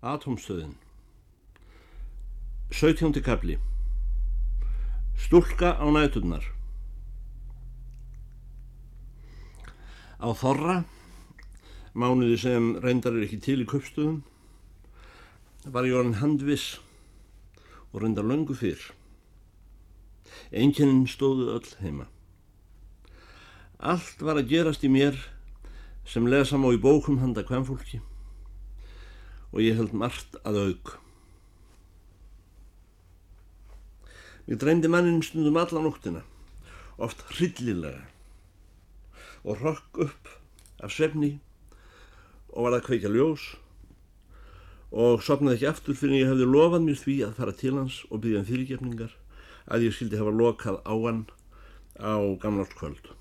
Atomstöðin 17. kapli Stúlka á næturnar. Á Þorra mánuði sem reyndar er ekki til í köpstöðum var ég orðin handviss og reyndar löngu fyrr. Einkennin stóðu öll heima. Allt var að gerast í mér sem lesa má í bókum handa kvennfólki og ég held margt að auk. Mér dreymdi mannin stundum alla nóttina, oft hryllilega og rokk upp af svefni og var að kveika ljós og sopnaði ekki aftur fyrir ég hefði lofað mér því að fara til hans og byggja um fyrirgefningar að ég skildi hafa lokað á hann á gamlarskvöld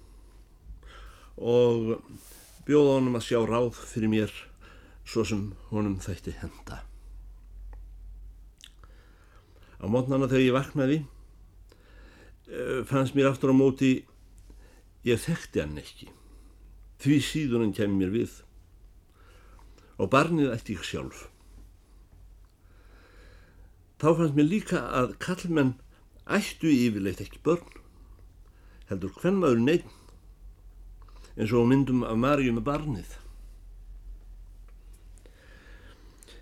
og bjóða honum að sjá ráð fyrir mér svo sem honum þætti henda. Á mótnana þegar ég vaknaði eh, fannst mér aftur á móti ég þekkti hann ekki því hann kemur mér við og barnið ætti ég sjálf. Þá fannst mér líka að kallmenn ættu yfirleitt ekki börn heldur hvern maður neitt eins og myndum af Marju með barnið.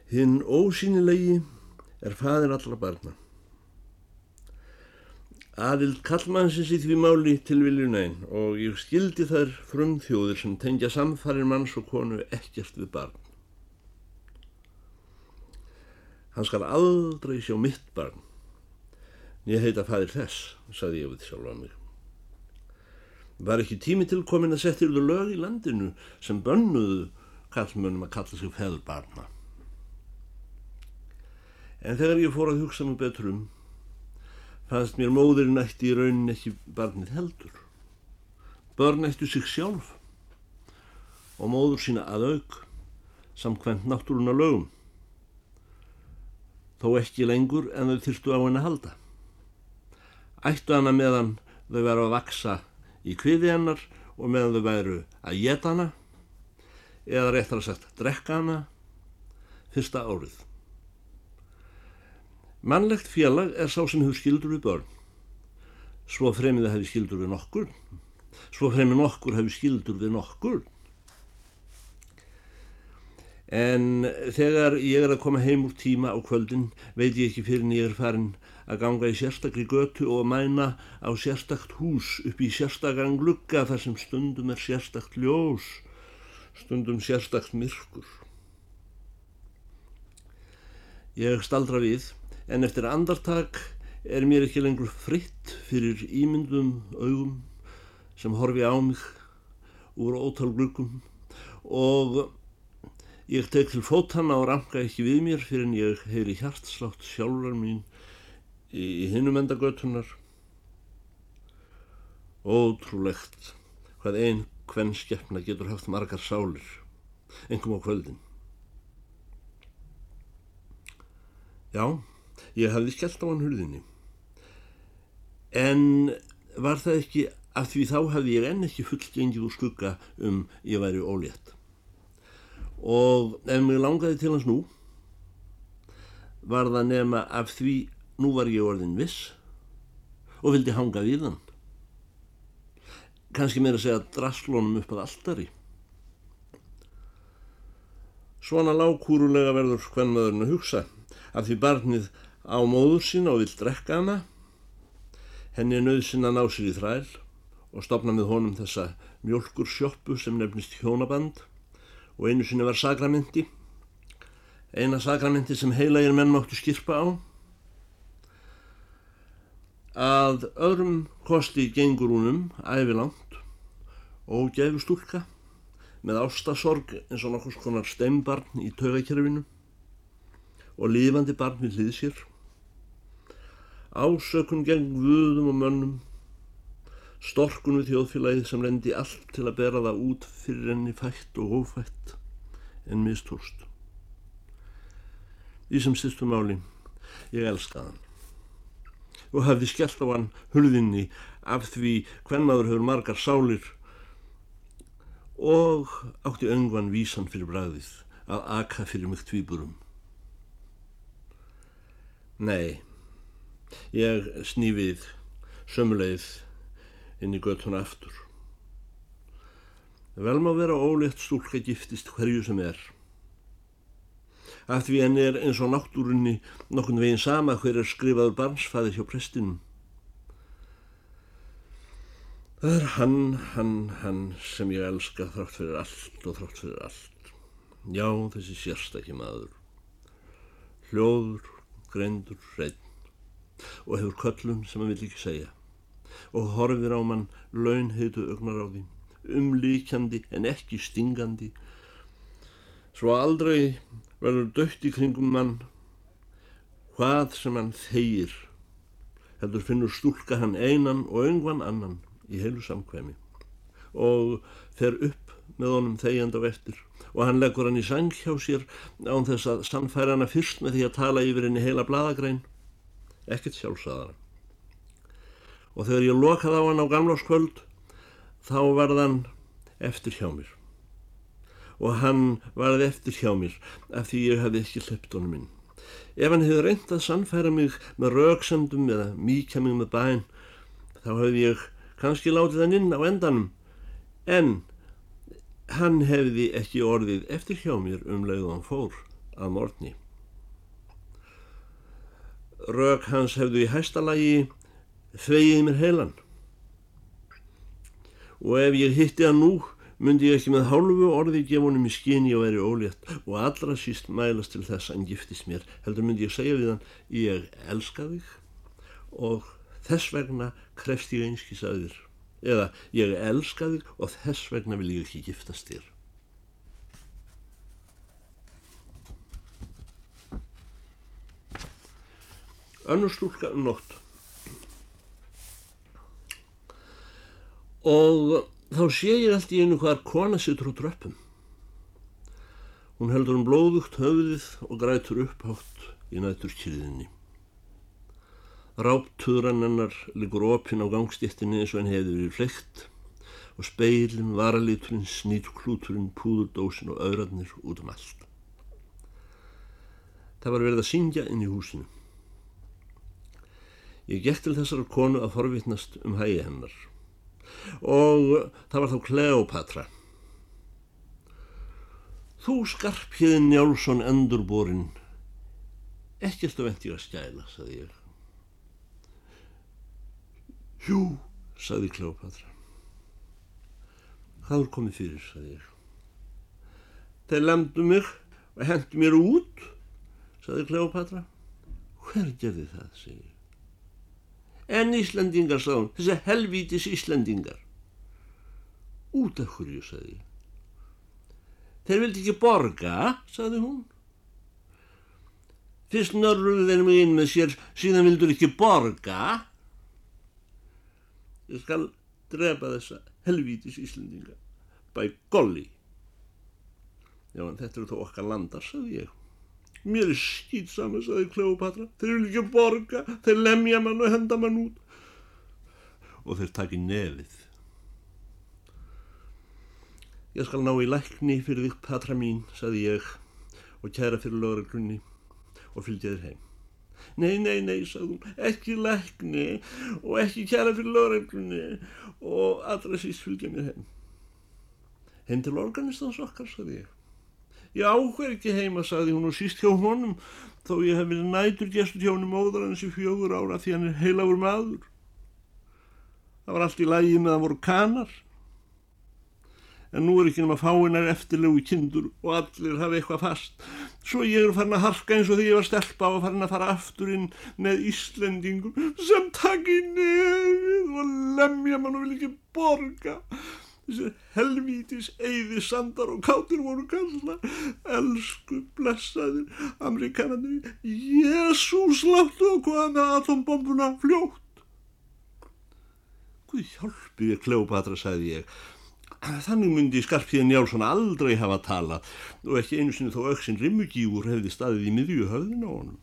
Hinn ósýnilegi er faðir allra barna. Aðild kallmannsins í því máli til viljunæn og ég skildi þær frum þjóðir sem tengja samfarir manns og konu ekkert við barn. Hann skal aldrei sjá mitt barn. Ég heita fadir þess, saði ég við sjálf á mig. Var ekki tími til komin að setja yfir lög í landinu sem bönnuðu kallmönum að kalla sig feður barna. En þegar ég fór að hugsa mig betur um, fannst mér móðurinn ætti í raunin ekki barnið heldur. Börn ættu sig sjálf og móður sína að auk samkvæmt náttúruna lögum. Þó ekki lengur en þau þyrstu á henni að halda. Ættu hana meðan þau verða að vaksa í kviði hennar og meðan þau væru að geta hana eða réttar að sagt drekka hana fyrsta árið. Mannlegt félag er sá sem hefur skildur við börn. Svo fremið hefur skildur við nokkur. Svo fremið nokkur hefur skildur við nokkur. En þegar ég er að koma heim úr tíma á kvöldin veit ég ekki fyrir en ég er farin að ganga í sérstakri götu og mæna á sérstakt hús upp í sérstakann glugga þar sem stundum er sérstakt ljós, stundum sérstakt myrkur. Ég staldra við en eftir andartak er mér ekki lengur fritt fyrir ímyndum augum sem horfi á mig úr ótal gluggum og Ég tek til fótanna og ranka ekki við mér fyrir en ég heyri hjartslátt sjálfur mín í hinnum endagötunar. Ótrúlegt hvað einn hvern skeppna getur haft margar sálir, engum á kvöldin. Já, ég hafði skellt á hann hurðinni. En var það ekki að því þá hafði ég enn ekki fullgengið úr skugga um ég væri ólétt. Og ef mér langaði til hans nú var það nema af því nú var ég orðin viss og vildi hanga við hann. Kannski meira segja drasslónum upp að alltari svona lágkúrulega verður hvernmaðurinn að hugsa af því barnið á móður sín og vil drekka hana. Henni er nöðsinn að ná sér í þræl og stopna með honum þessa mjölkur sjóppu sem nefnist hjónaband. Og einu sinni var sakramenti. Eina sakramenti sem heilagir menn máttu skirpa á. Að öðrum kosti gengur húnum ævilangt og gefur stúlka með ástasorg eins og nokkus konar steimbarn í taugakerfinu og lifandi barn við hlið sér ásökun gegn vöðum og mönnum storkun við þjóðfélagið sem rendi allt til að bera það út fyrir henni fætt og ófætt en mistúrst. Í sem styrstu máli, ég elskaði hann og hafði skellt á hann hulðinni af því hvern maður hefur margar sálir og átti öngvan vísan fyrir bræðið að aka fyrir mig tvíburum. Nei, ég snífið sömuleið inn í göttuna aftur. Vel má vera ólétt stúlka giftist hverju sem er. Af því henni er eins og náttúrunni nokkun veginn sama hver er skrifaður barnsfæði hjá prestinum. Það er hann, hann, hann sem ég elska þrátt fyrir allt og þrátt fyrir allt. Já, þessi sérstakki maður. Hljóður, greindur, hreinn og hefur köllun sem hann vil ekki segja. Og horfir á mann launheitu ögnar á því umlíkjandi en ekki stingandi. Svo aldrei verður dögt í kringum mann hvað sem hann þeir heldur finnur stúlka hann einan og öngvan annan í heilu samkvæmi. Og fer upp með honum þegjand á eftir. Og hann leggur hann í sang hjá sér án þess að sannfæra hana fyrst með því að tala yfir henni heila bladagrein ekkert sjálfsagðara og þegar ég lokaði á hann á gamláskvöld þá varðan eftir hjá mér og hann varði eftir hjá mér af því ég hefði ekki hlipt honum inn. Ef hann hefði reynd að sannfæra mig með rauksendum eða mýkja mig með bæn þá hefði ég kannski látið hann inn á endanum en hann hefði ekki orðið eftir hjá mér um leið og hann fór að morgni. Rauk hans hefðu í hæstalagi þvegið mér heilan. Og ef ég hitti hann nú myndi ég ekki með hálfu orði gefa honum í skyni og veri ólétt og allra síst mælast til þess að hann giftist mér. Heldur myndi ég segja við hann ég elska þig og þess vegna krefst ég einskís að þér. Eða ég elska þig og þess vegna vil ég ekki giftast þér önnur stúlka um nótt og þá sé ég allt í einu hvaðar kona sittur á dröppum. Hún heldur um blóðugt höfðið og grætur upphátt í nættur kyrðinni. Ráptuðran hennar liggur opinn á gangstéttinni eins og henn hefði verið fleikt og speilin, varaliturinn, snýtklúturinn, púðurdósin og öðrarnir út um allt. Það var verið að syngja inn í húsinu. Ég gekk til þessar konu að forvittnast um hægi hennar og það var þá Kleopatra. Þú skarphiðin Njálsson endurborinn, ekkert að venti að skæla, saði ég. Hjú, saði Kleopatra. Hvað er komið fyrir, saði ég. Þeir lemdu mig og hendu mér út, saði Kleopatra. Hver gerði það, segi ég. En Íslandingar, sá hún, þessi helvítis Íslandingar. Út af hverju, sagði ég. Þeir vildi ekki borga, sagði hún. Fyrst nörruðu þeir mig inn með sér, síðan vildur ekki borga. Ég skal drepa þessa helvítis Íslandinga. Bæ golli. Já, en þetta eru þó okkar landar, sagði ég. Mér er skýt saman, saði Kleopatra. Þeir eru ekki borga, þeir lemja mann og henda mann út. Og þeir taki nefið. Ég skal ná í lækni fyrir þig, Patra mín, saði ég, og kæra fyrir lögreglunni og fylgja þér heim. Nei, nei, nei, sagði hún, ekki lækni og ekki kæra fyrir lögreglunni og allra síst fylgja mér heim. Heim til organistans okkar, saði ég. Ég áhver ekki heima, saði hún og síst hjá honum, þó ég hef verið nætur gestur hjá honum óður hans í fjögur ára því hann er heilagur maður. Það var allt í lægi með að voru kanar. En nú er ekki nema fáinar eftirlegu kindur og allir hafa eitthvað fast. Svo ég er farin að harka eins og því ég var stelpa og farin að fara aftur inn með Íslendingum sem takk í nefið og lemja mann og vil ekki borga þessi helvítis eyði sandar og kátir voru kalla elsku blessaðir amerikanandi Jésús láttu að koma með atombombuna fljótt. Guð hjálpi ég Kleopatra sagði ég. Þannig myndi Skarpíðin Jálsson aldrei hafa talað og ekki einu sinni þó auksinn rimmugífur hefði staðið í miðju höfðin á honum.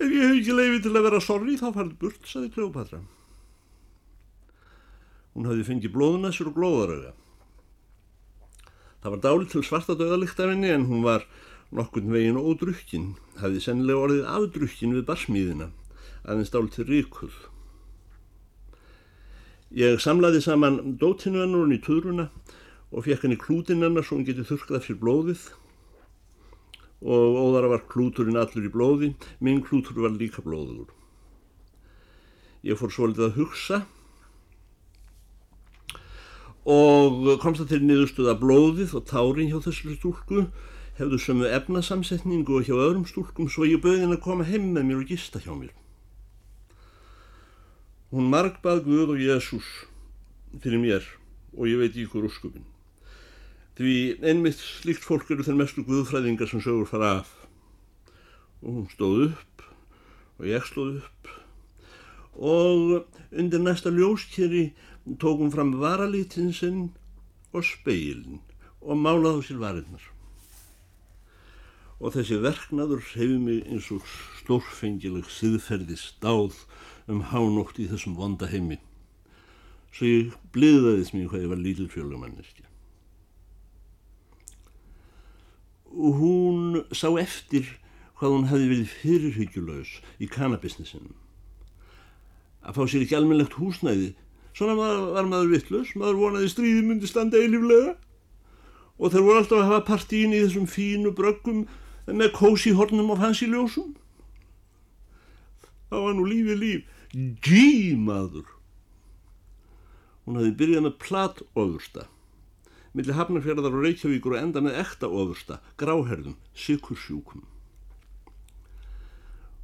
Ef ég hef ekki leifið til að vera sorri þá farið burt, sagði Kleopatra Hún hafði fengið blóðunæsur og glóðaröga. Það var dálítil svarta döðalikt af henni en hún var nokkurn veginn ódrukkin. hafði sennilega orðið afdrukkin við barsmíðina, aðeins dál til ríkull. Ég samlaði saman dótinu hennar hún í töðruna og fekk henni klútin hennar svo hún getið þurkað fyrir blóðið og óðara var klúturinn allur í blóði, minn klútur var líka blóður. Ég fór svolítið að hugsa og komst það til niðurstuða blóðið og tárin hjá þessari stúlku hefðu sömu efnasamsetningu og hjá öðrum stúlkum svo ég bauði henn að koma heim með mér og gista hjá mér. Hún margbað Guð og Jésús fyrir mér og ég veit í ykkur úrskupin. Því einmitt slíkt fólk eru þeir mestu Guðfræðingar sem sögur fara af. Og hún stóð upp og ég stóð upp og undir næsta ljóskeri tókum fram varalítinn sinn og speilin og málaði á sér varinnar. Og þessi verknaður hefði mig eins og stórfengileg siðferði stáð um hánótt í þessum vonda heimi. Svo ég bliðaðist mér hvað ég var lítil fjölumanniski. Hún sá eftir hvað hún hefði verið fyrirhyggjulös í kannabisnisinum. Að fá sér ekki almennlegt húsnæði Svona maður, var maður vittlust, maður vonaði stríði myndi standa eiliflega og þeir voru alltaf að hafa partíin í þessum fínu bröggum með kósi hornum og fansi ljósum. Það var nú lífið líf, gí maður. Hún hafði byrjað með platt ofursta, millir hafnarfjörðar og reykjavíkur og enda með ekta ofursta, gráherðum, sykursjúkum.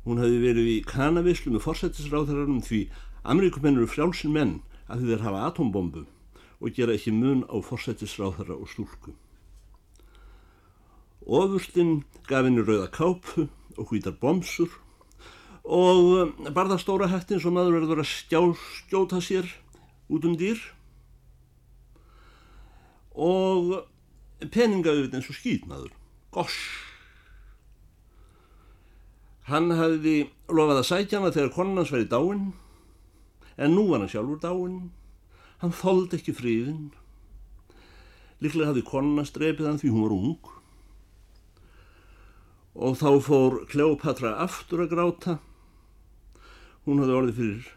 Hún hafði verið í kanavislu með forsættisráðherranum því Ameríkumenn eru frjálsin menn að þeir hafa atombombu og gera ekki mun á forsættisráðara og stúlku. Ofurstinn gaf henni rauða kápu og hvítar bomsur og barða stóra hættin svo maður verður að skjá, skjóta sér út um dýr og peninga auðvitað eins og skýtnaður. Goss! Hann hafði lofað að sætja hana þegar konunans væri dáinn en nú var hann sjálfur dáinn, hann þóldi ekki fríðin, líklega hafði konuna strepið hann því hún var ung. Og þá fór Kleopatra aftur að gráta, hún hafði orðið fyrir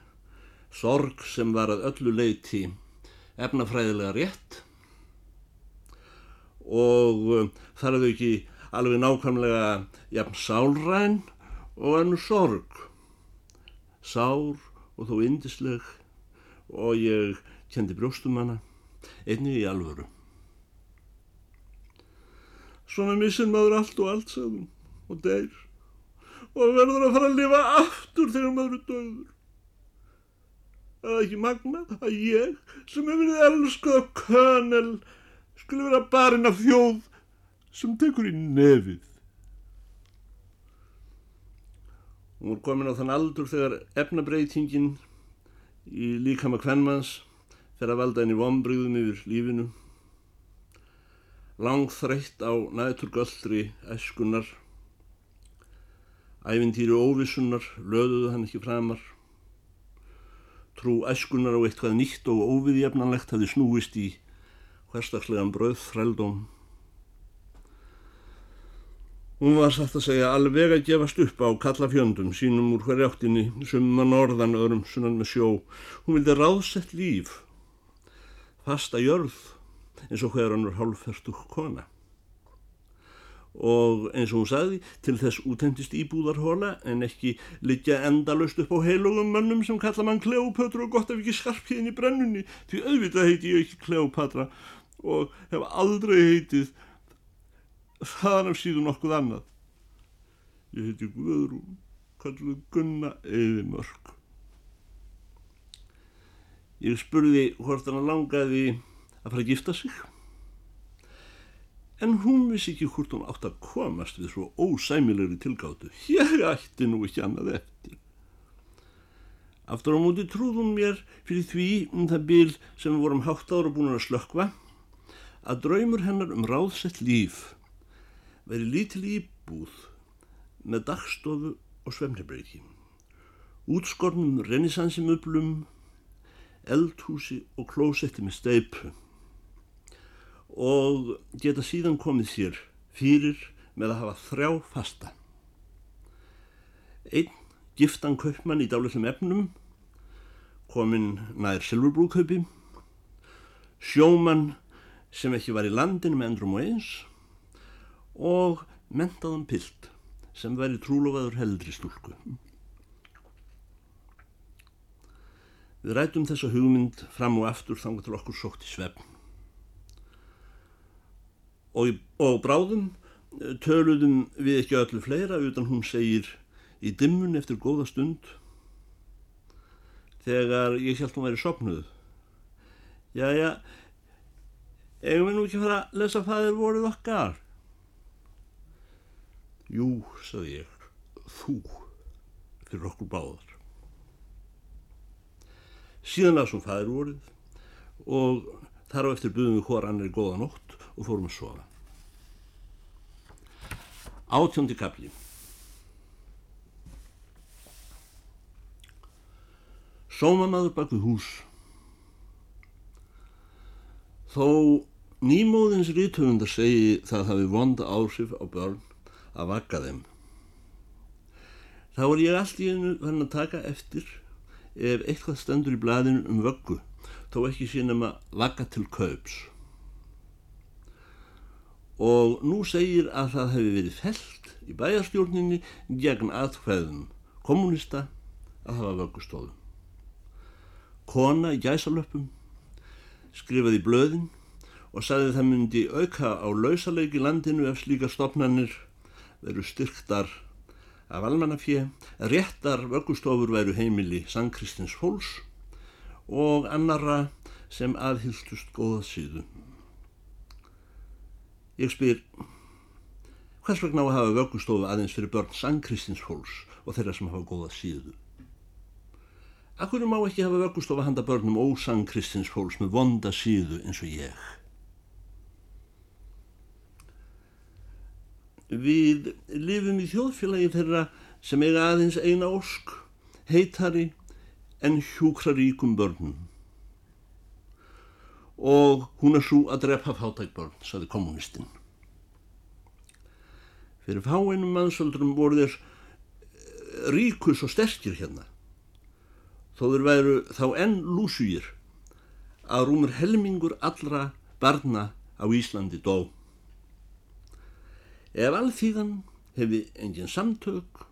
sorg sem var að öllu leiti efnafræðilega rétt. Og uh, þar hefðu ekki alveg nákvæmlega jafn sálræn og enn sorg. Sár og þó indisleg og ég kendi brjóstum hana einni í alvöru. Svona missir maður allt og allt sagðum og deyr og verður að fara að lifa aftur þegar maður er döður. Það er ekki magna að ég sem hefur verið elskuð af könel skulle vera barinn af þjóð sem tekur í nefið. Hún voru komin á þann aldur þegar efnabreitingin í líkama kvennmanns fer að valda henni vonbrygðum yfir lífinu. Langþreytt á næturgöldri eskunar. Ævintýri óvissunar löðuðu hann ekki framar. Trú eskunar á eitthvað nýtt og óviðjefnanlegt hafði snúist í hverstagslegan bröðþrældóm. Hún var satt að segja alveg að gefast upp á kallafjöndum sínum úr hverja áttinni, summa norðan, öðrum sunnan með sjó. Hún vildi ráðsett líf, fasta jörð, eins og hver annur hálfferstug kona. Og eins og hún sagði, til þess útendist íbúðarhóla en ekki liggja endalust upp á heilugum mönnum sem kalla mann Kleopatra og gott ef ekki skarpkiðin í brennunni, því auðvitað heiti ég ekki Kleopatra og hef aldrei heitið þaðan af síðan okkur annað. Ég heiti Guðrún, kalluð Gunna Eðimörk. Ég spurði hvort hann langaði að fara að gifta sig, en hún vissi ekki hvort hún átt að komast við svo ósæmilegri tilgáttu. Ég ætti nú ekki annað eftir. Aftur á móti trúðum mér fyrir því um það bíl sem við vorum hátt ára búin að slökva að draumur hennar um ráðsett líf veri lítil íbúð með dagstofu og svemnibreiki, útskornum renissansimöblum, eldhúsi og klósetti með steipu og geta síðan komið sér fyrir með að hafa þrjá fasta. Einn giftan kaupmann í dálitlum efnum, kominn nær silfurbrúðkaupi, sjómann sem ekki var í landinu með endrum og eins og mentaðan pilt sem væri trúlofaður heldri stúlku. Við rætum þessa hugmynd fram og aftur þanga til okkur sótt í svefn. Og, og bráðum eh, töluðum við ekki öllu fleira utan hún segir í dimmun eftir góða stund þegar ég held hún væri sopnuð. Jæja, eigum við nú ekki að fara að lesa fæðir voruð okkar? Jú, sagði ég, þú fyrir okkur báðar. Síðan lasum fæðir voruð og þar á eftir buðum við hóra annir góða nótt og fórum að sofa. Átjóndi kapli Sómamaður bak við hús. Þó nýmóðins rítöfundar segi það hafi vonda áhrif á börn að vakka þeim. Þá er ég allt í einu verðin að taka eftir ef eitthvað stendur í blæðinu um vöggu, þó ekki sínum að vakka til kaups. Og nú segir að það hefur verið felt í bæjarstjórninni gegn aðhverðum kommunista að hafa vöggustofum. Kona í gæsalöpum skrifaði blöðin og sagði það myndi auka á lausaleiki landinu ef slíka stopnannir veru styrktar af almannafjö, réttar vöggustofur veru heimili Sankristins Hóls og annara sem aðhyltust góða síðu. Ég spyr, hvers vegna á að hafa vöggustofu aðeins fyrir börn Sankristins Hóls og þeirra sem hafa góða síðu? Akkur má ekki hafa vöggustofa handa börnum ósang Kristins fólks með vonda síðu eins og ég. Við lifum í þjóðfélagi þeirra sem eiga aðeins eina ósk, heitari en hjúkra ríkum börnum. Og hún er svo að drepa fátækbörn, saði kommunistinn. Fyrir fáeinum mannsöldurum voru þér ríkus og sterkir hérna þó þeir væru þá enn lúsugir að rúmur helmingur allra barna á Íslandi dó. Ef alþýðan hefði engin samtök,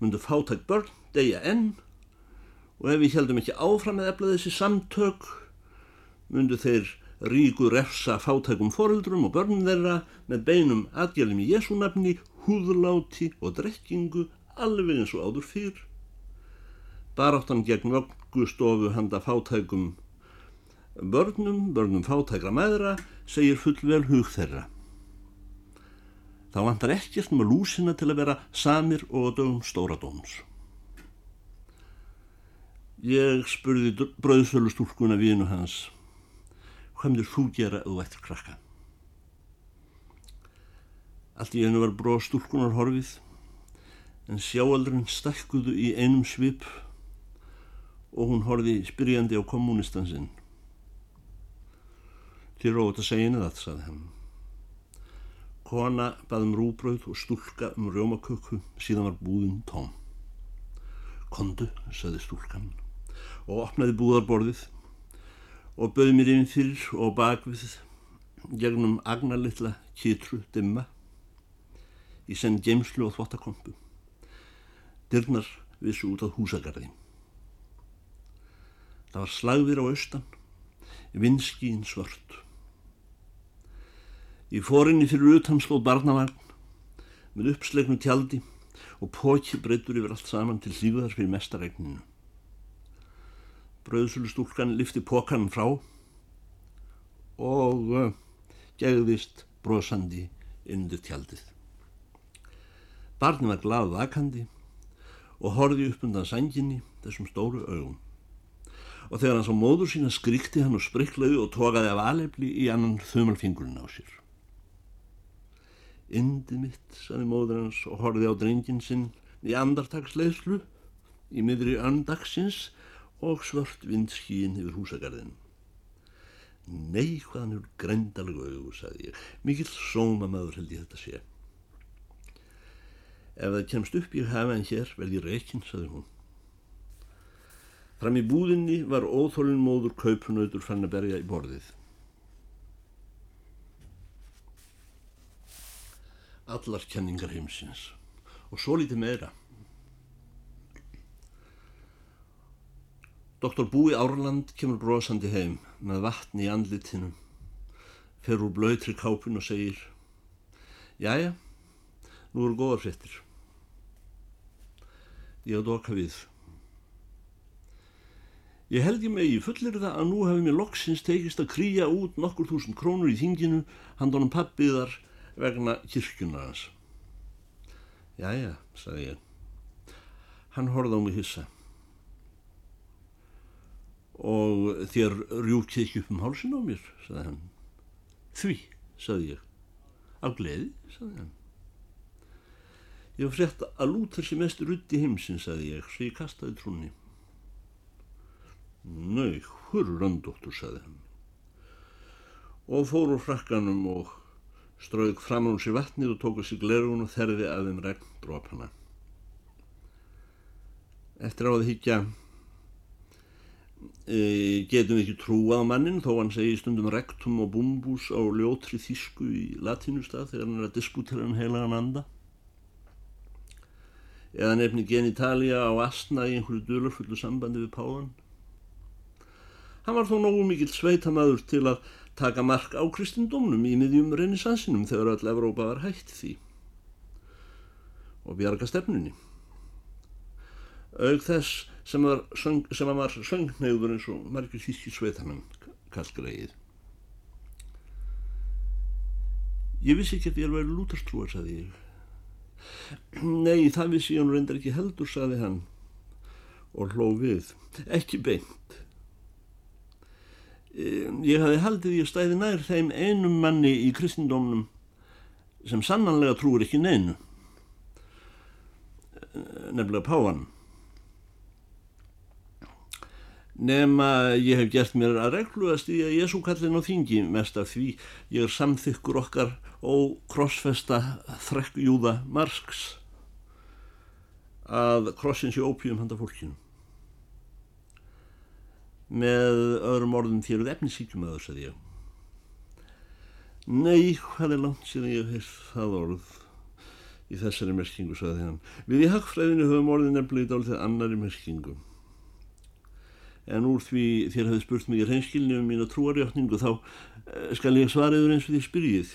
myndu fátæk börn degja enn og ef við heldum ekki áfram með efla þessi samtök, myndu þeir ríku refsa fátækum foreldrum og börnum þeirra með beinum atgjörlum í Jésúnafni, húðláti og drekkingu alveg eins og áður fyrr baráttan gegn vöggustofu handa fátækum börnum, börnum fátækra meðra, segir fullvel hug þeirra. Þá vantar ekkert með lúsina til að vera samir og dögum stóradóms. Ég spurði bröðsölustúlkuna vinu hans, hvað myndir þú gera að þú ættir krakka? Allt í einu var bróðstúlkunar horfið, en sjáaldurinn stakkuðu í einum svip og hún horfi spyrjandi á kommunistan sinn. Þið rót að segja henni það, saði hann. Kona baðum rúbröð og stúlka um rjómaköku, síðan var búðin tóm. Kondu, saði stúlkan og opnaði búðarborðið og bauði mér inn fyrir og bakvið gegnum agnarlittla kitru dimma í senn geimslu og þvottakompu. Dyrnar vissu út á húsagarði. Það var slagðir á austan, vinskín svört. Í fórinni fyrir utan slóð barnavagn með uppslegnum tjaldi og póki breytur yfir allt saman til hlýðar fyrir mestaregninu. Bröðsulustúlkan lifti pókan frá og uh, gegðist brosandi undir tjaldið. Barni var glað vakandi og horði upp undan sanginni þessum stóru augum og þegar hann sá móður sína skríkti hann og spriklaði og tókaði af alefli í annan þumalfingurinn á sér. Indið mitt, saði móður hans og horfið á drengin sinn í andartagsleðslu í miðri andagsins og svört vindskíin yfir húsagarðin. Nei, hvaðan er grændalega auðu, saði ég. Mikill sóma maður held ég þetta sé. Ef það kemst upp í hafa en hér verði reikinn, saði hún. Fram í búðinni var óþólinn móður kaupunautur fann að berja í borðið. Allar kenningar heimsins og svo lítið meira. Doktor Búi Árland kemur brosandi heim með vatni í andlitinum, fer úr blöytri kápun og segir Jæja, nú eru góða fréttir. Ég hafði okkar við. Ég held ég mig í fullir það að nú hefði mér loksins tekist að krýja út nokkur þúsund krónur í þinginu handunum pappiðar vegna kirkjunar hans. Jæja, sagði ég. Hann horfði á mig hissa og þér rjúkið ekki upp um hálsin á mér, sagði hann. Því, sagði ég. Af gleði, sagði hann. Ég var frétt að lúta þessi mest rutti heimsins, sagði ég, svo ég kastaði trúni. Nei, hver röndóttur, sagði hann. Og fór úr frakkanum og strög fram á sér vatnið og tók að sig glerun og þerði að þeim regndrópana. Eftir á að higgja e, getum við ekki trúað mannin þó hann segi stundum rektum og bumbús á ljótri þísku í latínustaf þegar hann er að disputera hann heilagan anda eða nefni genitalia á asna í einhverju dölurfullu sambandi við páðan hann var þó nógu mikill sveitamæður til að taka mark á kristindómnum í miðjum reynisansinum þegar öll Evrópa var hætt því og bjarga stefnunni auk þess sem var, var söngneiður eins og margir þýski sveitanum kallgreið. Ég vissi ekki að ég er verið lútarstrúar, saði ég. Nei, það vissi ég hann reyndar ekki heldur, saði hann og hló við. Ekki beint. Ég hafi haldið ég stæði nær þeim einum manni í kristindómnum sem sannanlega trúur ekki neinu, nefnilega Pávan nema ég hef gert mér að reglu að stýja Jésúkallin á þingi mest af því ég er samþykkur okkar og krossfesta þrekkjúða Marx að krossin sé ópíum handa fólkinu með öðrum orðum þér við efnisíkjum að þess að ég Nei, hvað er langt síðan ég hef það orð í þessari merkingu, saði hann Við í hagfræðinu höfum orðin nefnilega í dálítið annari merkingu en úr því þér hefði spurt mig í reynskilni um mína trúarjáttningu þá eh, skal ég svariður eins og því spyrjið.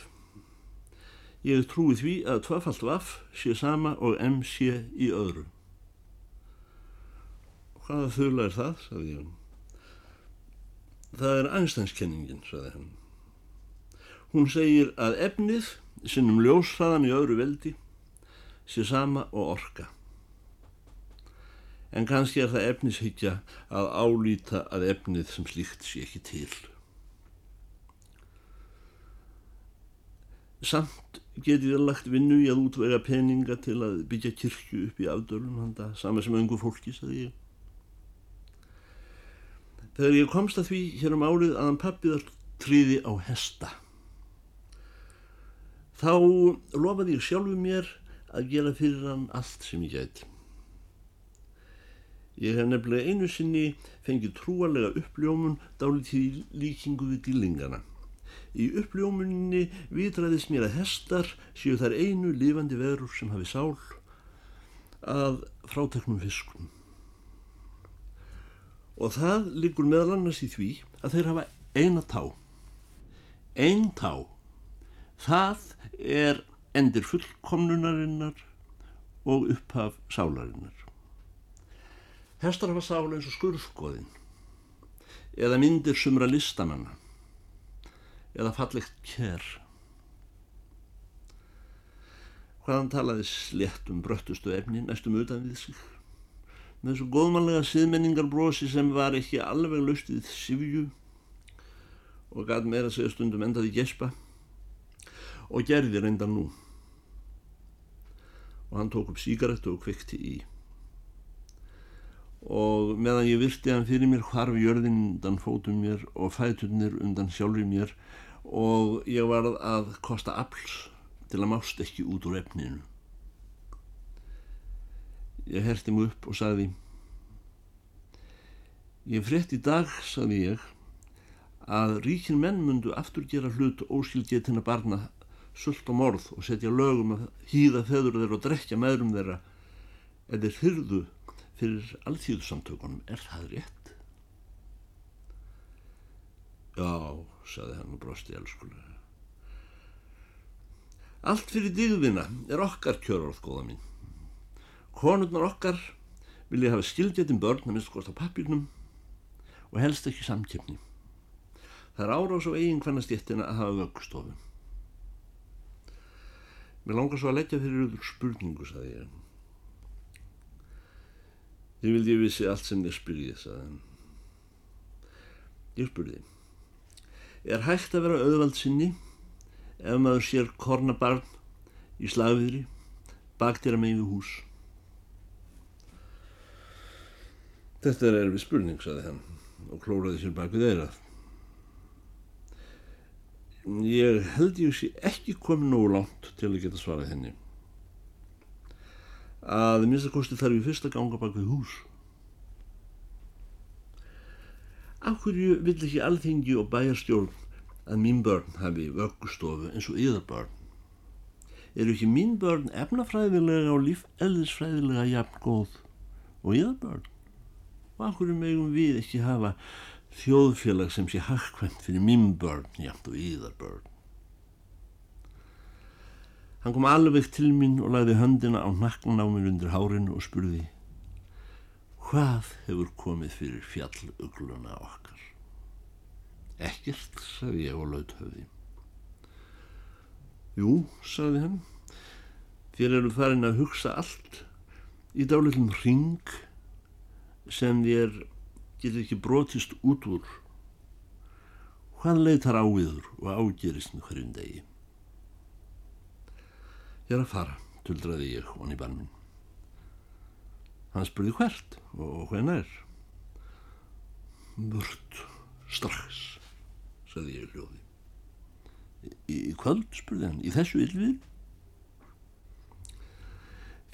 Ég trúi því að tvafalt vaff sé sama og m sé í öðru. Hvaða þurla er það, sagði ég. Það er einstænskenningin, sagði hann. Hún segir að efnið sinnum ljósraðan í öðru veldi sé sama og orka en kannski er það efnishyggja að álýta að efnið sem slíkt sé ekki til. Samt getið þér lagt vinnu í að útvega peninga til að byggja kirkju upp í afdölum handa, sama sem öngu fólki, sagði ég. Þegar ég komst að því hér um árið að hann pappiðar tríði á hesta. Þá lofaði ég sjálfu mér að gera fyrir hann allt sem ég gæti. Ég hef nefnilega einu sinni fengið trúarlega uppljómun dálítið líkingu við dýlingana. Í uppljómunni vitræðist mér að hestar séu þar einu lifandi verur sem hafi sál að fráteknum fiskum. Og það liggur meðal annars í því að þeir hafa eina tá. Einn tá. Það er endir fullkomnunarinnar og upphaf sálarinnar. Hestar hafa sála eins og skurðskoðin eða myndir sumra listamanna eða fallegt kér. Hvaðan talaði slett um bröttustu efni næstum utan við sig með þessu góðmanlega siðmenningarbrosi sem var ekki alveg laustið sifju og gæt meira segja stundum endaði gespa og gerði reynda nú og hann tók upp síkaretu og kvikti í og meðan ég virti hann fyrir mér hvarf jörðin undan fótum mér og fæturnir undan sjálfur mér og ég varð að kosta afls til að mást ekki út úr efninu. Ég herti mig upp og sagði Ég frétt í dag, sagði ég, að ríkin menn mundu aftur gera hlut óskilgetina barna sult og morð og setja lögum að hýða feður þeirra og drekja meðrum þeirra eða hyrðu fyrir alþjóðsamtökunum. Er það rétt? Já, saði hann og brosti elskulega. Allt fyrir digðina er okkar kjörorð, góða mín. Konurnar okkar vilja hafa skilgetinn börn að minnst kost á pappirnum og helst ekki samkjöfni. Það er árás á eigin hvernastjettina að hafa vöggstofu. Mér langar svo að leggja fyrir auðvitað spurningu, saði ég. Ég vildi ég vissi allt sem ég spyrði, saði hann. Ég spurði. Er hægt að vera auðvald sinni ef maður sér kornabarn í slagviðri baktir að megin við hús? Þetta er erfið spurning, saði hann og klóraði sér bak við eirað. Ég held ég sé ekki komið nógu langt til að geta svarað henni. Að minnstakosti þarf ég fyrst að ganga bak við hús. Akkurju vill ekki alþengi og bæjarstjórn að mín börn hafi vöggustofu eins og yðar börn? Eru ekki mín börn efnafræðilega og lífelðisfræðilega jafn góð og yðar börn? Og akkurju megum við ekki hafa þjóðfélag sem sé hagkvæmt fyrir minn börn jæmt og íðar börn. Hann kom alveg til mín og lagði höndina á nakkan á mér undir hárinu og spurði Hvað hefur komið fyrir fjallugluna okkar? Ekkert, sagði ég og laut höfði. Jú, sagði hann, þér eru farin að hugsa allt í dálitlum ring sem þér getur ekki brotist út úr. Hvað leitar áviður og ágerist með hverjum degi? Ég er að fara tuldraði ég honni bann minn hann spurði hvert og hvern er burt strax sagði ég hljóði. Í, í kvöld spurði hann í þessu ylvið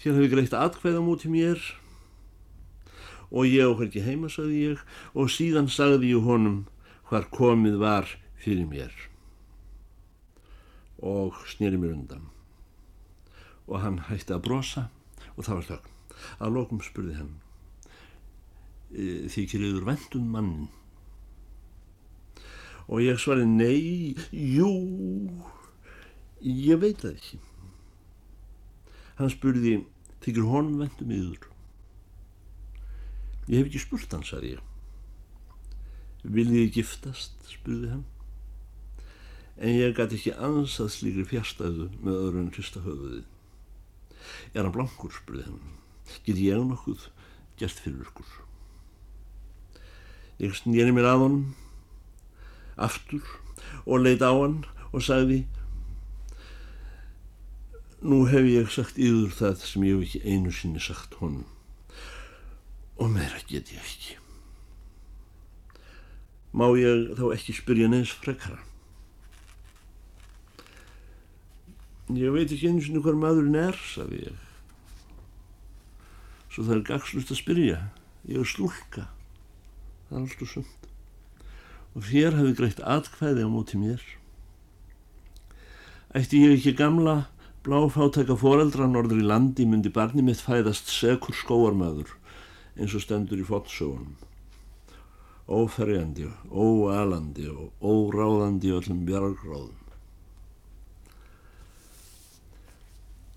þér hefur greitt atkvæða mútið mér og ég á hverki heima, sagði ég, og síðan sagði ég honum hvar komið var fyrir mér. Og snýri mér undan. Og hann hætti að brosa og það var þögn. Að lokum spurði hann e, þykir yfir vendum mannin og ég svari nei, jú ég veit það ekki. Hann spurði þykir honum vendum yfir Ég hef ekki spurt hann, sagði ég. Viljið ég giftast, spurði hann. En ég gæti ekki ansað slíkri fjárstæðu með öðru en hrista höfuðið. Er hann blankur, spurði hann. Get ég nokkuð gert fyrir ykkur? Ég snýri mér að honum, aftur, og leita á hann og sagði Nú hef ég sagt yfir það sem ég hef ekki einu sinni sagt honum og meira get ég ekki. Má ég þá ekki spyrja neins frekara? Ég veit ekki eins og hver maðurinn er, sagði ég. Svo það er gagslust að spyrja. Ég er slúlka. Það er alltaf sund. Og þér hafi greitt atkvæði á móti mér. Ætti ég ekki gamla bláfátæka foreldra norður í landi myndi barni mitt fæðast sekur skóarmæður eins og stendur í fótsögunum óferjandi, óalandi og óráðandi öllum bjargráðum.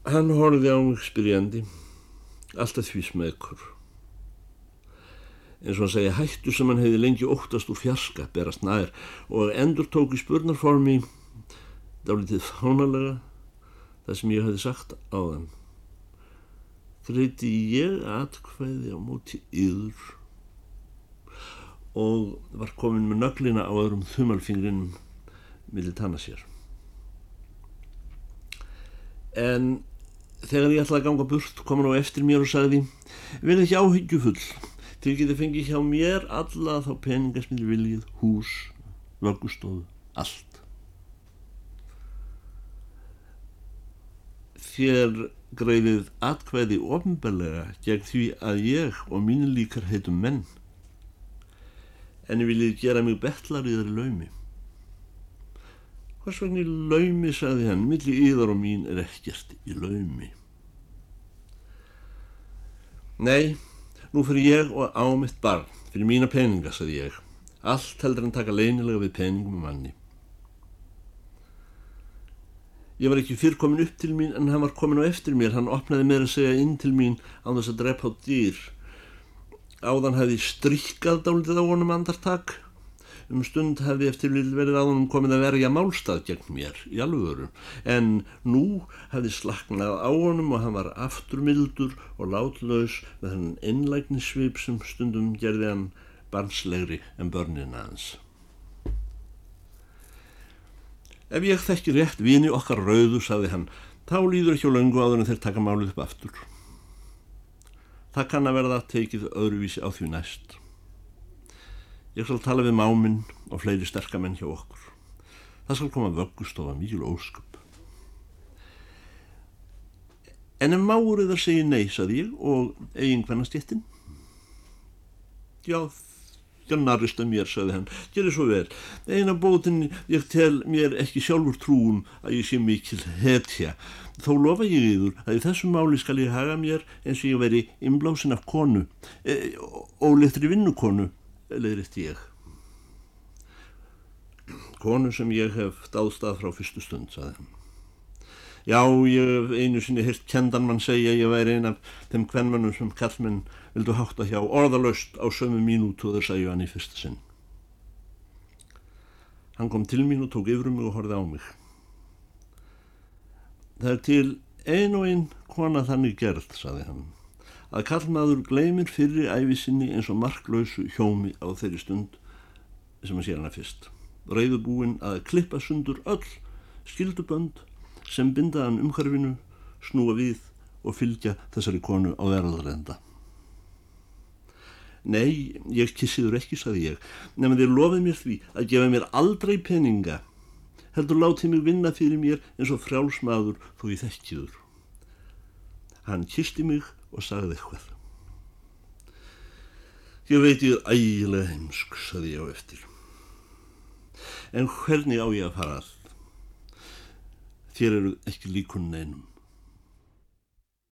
Hann horfið á mig spyrjandi alltaf því smekur eins og hann segja hættu sem hann hefði lengi óttast úr fjarska berast nær. Og endur tók í spurnarformi dálítið fánalega það sem ég hefði sagt á þann greiti ég atkvæði á móti yður og var komin með nöglina á öðrum þumalfingrinum millir tanna sér. En þegar ég ætlaði að ganga burt kom hann á eftir mér og sagði verð ekki áhyggjufull til getið fengið hjá mér alla þá peninga sem þið viljið, hús, vöggustofu, allt. Þér greiðið atkvæði ofnbellega gegn því að ég og mín líkar heitum menn en viljið gera mig betlarriðar í laumi. Hvers vegna í laumi, sagði hann, milli yðar og mín er ekkert í laumi. Nei, nú fyrir ég og á mitt barn, fyrir mína peninga, sagði ég. Allt heldur hann taka leinilega við peningum um manni. Ég var ekki fyrr komin upp til mín en hann var komin á eftir mér. Hann opnaði mér að segja inn til mín á þess að drepa á dýr áðan hefði strykkað dálitið á honum andartak. Um stund hefði eftir verið á honum komið að verja málstað gegn mér í alvöru. En nú hefði slaknað á honum og hann var afturmildur og látlaus með þennan innlægnisvip sem stundum gerði hann barnslegri en börnina hans Ef ég þekki rétt vini okkar rauðu, saði hann, þá líður ekki á löngu áður en þeir taka málið upp aftur. Það kann að verða tekið öðruvísi á því næst. Ég skal tala við máminn og fleiri sterkamenn hjá okkur. Það skal koma vöggustofa mjög ósköp. En ef máurið að segja nei, saði ég, og eigin hvernig stjettin? Já, já, narrist að mér, saði hann, gerir svo vel. Eina bótin ég tel mér ekki sjálfur trúum að ég sé mikil hetja Þó lofa ég yfir að í þessum máli skal ég haga mér eins og ég veri inblásin af konu, e, óleittri vinnukonu, leiðriðt ég. Konu sem ég hef dáðstað frá fyrstu stund, saði hann. Já, ég hef einu sinni hirt kendan mann segja að ég væri ein af þeim kvennmannum sem kallmenn vildu hátta hjá orðalöst á sömu mínútu þar sagði hann í fyrsta sinn. Hann kom til mín og tók yfir um mig og horfið á mig. Það er til ein og ein kona þannig gerð, saði hann, að kallmaður gleymir fyrir æfisinni eins og marklausu hjómi á þeirri stund sem að sé hana fyrst. Reyðubúin að klippa sundur öll skildubönd sem bindaðan umhverfinu, snúa við og fylgja þessari konu á verðarenda. Nei, ég kissiður ekki, saði ég, nefnum þér lofið mér því að gefa mér aldrei peninga heldur látið mig vinna fyrir mér eins og frjálsmaður þó ég þekkiður. Hann kisti mig og sagði eitthvað. Ég veit ég er ægilega heimsk, saði ég á eftir. En hvernig á ég að fara að? Þér eru ekki líkun neinum.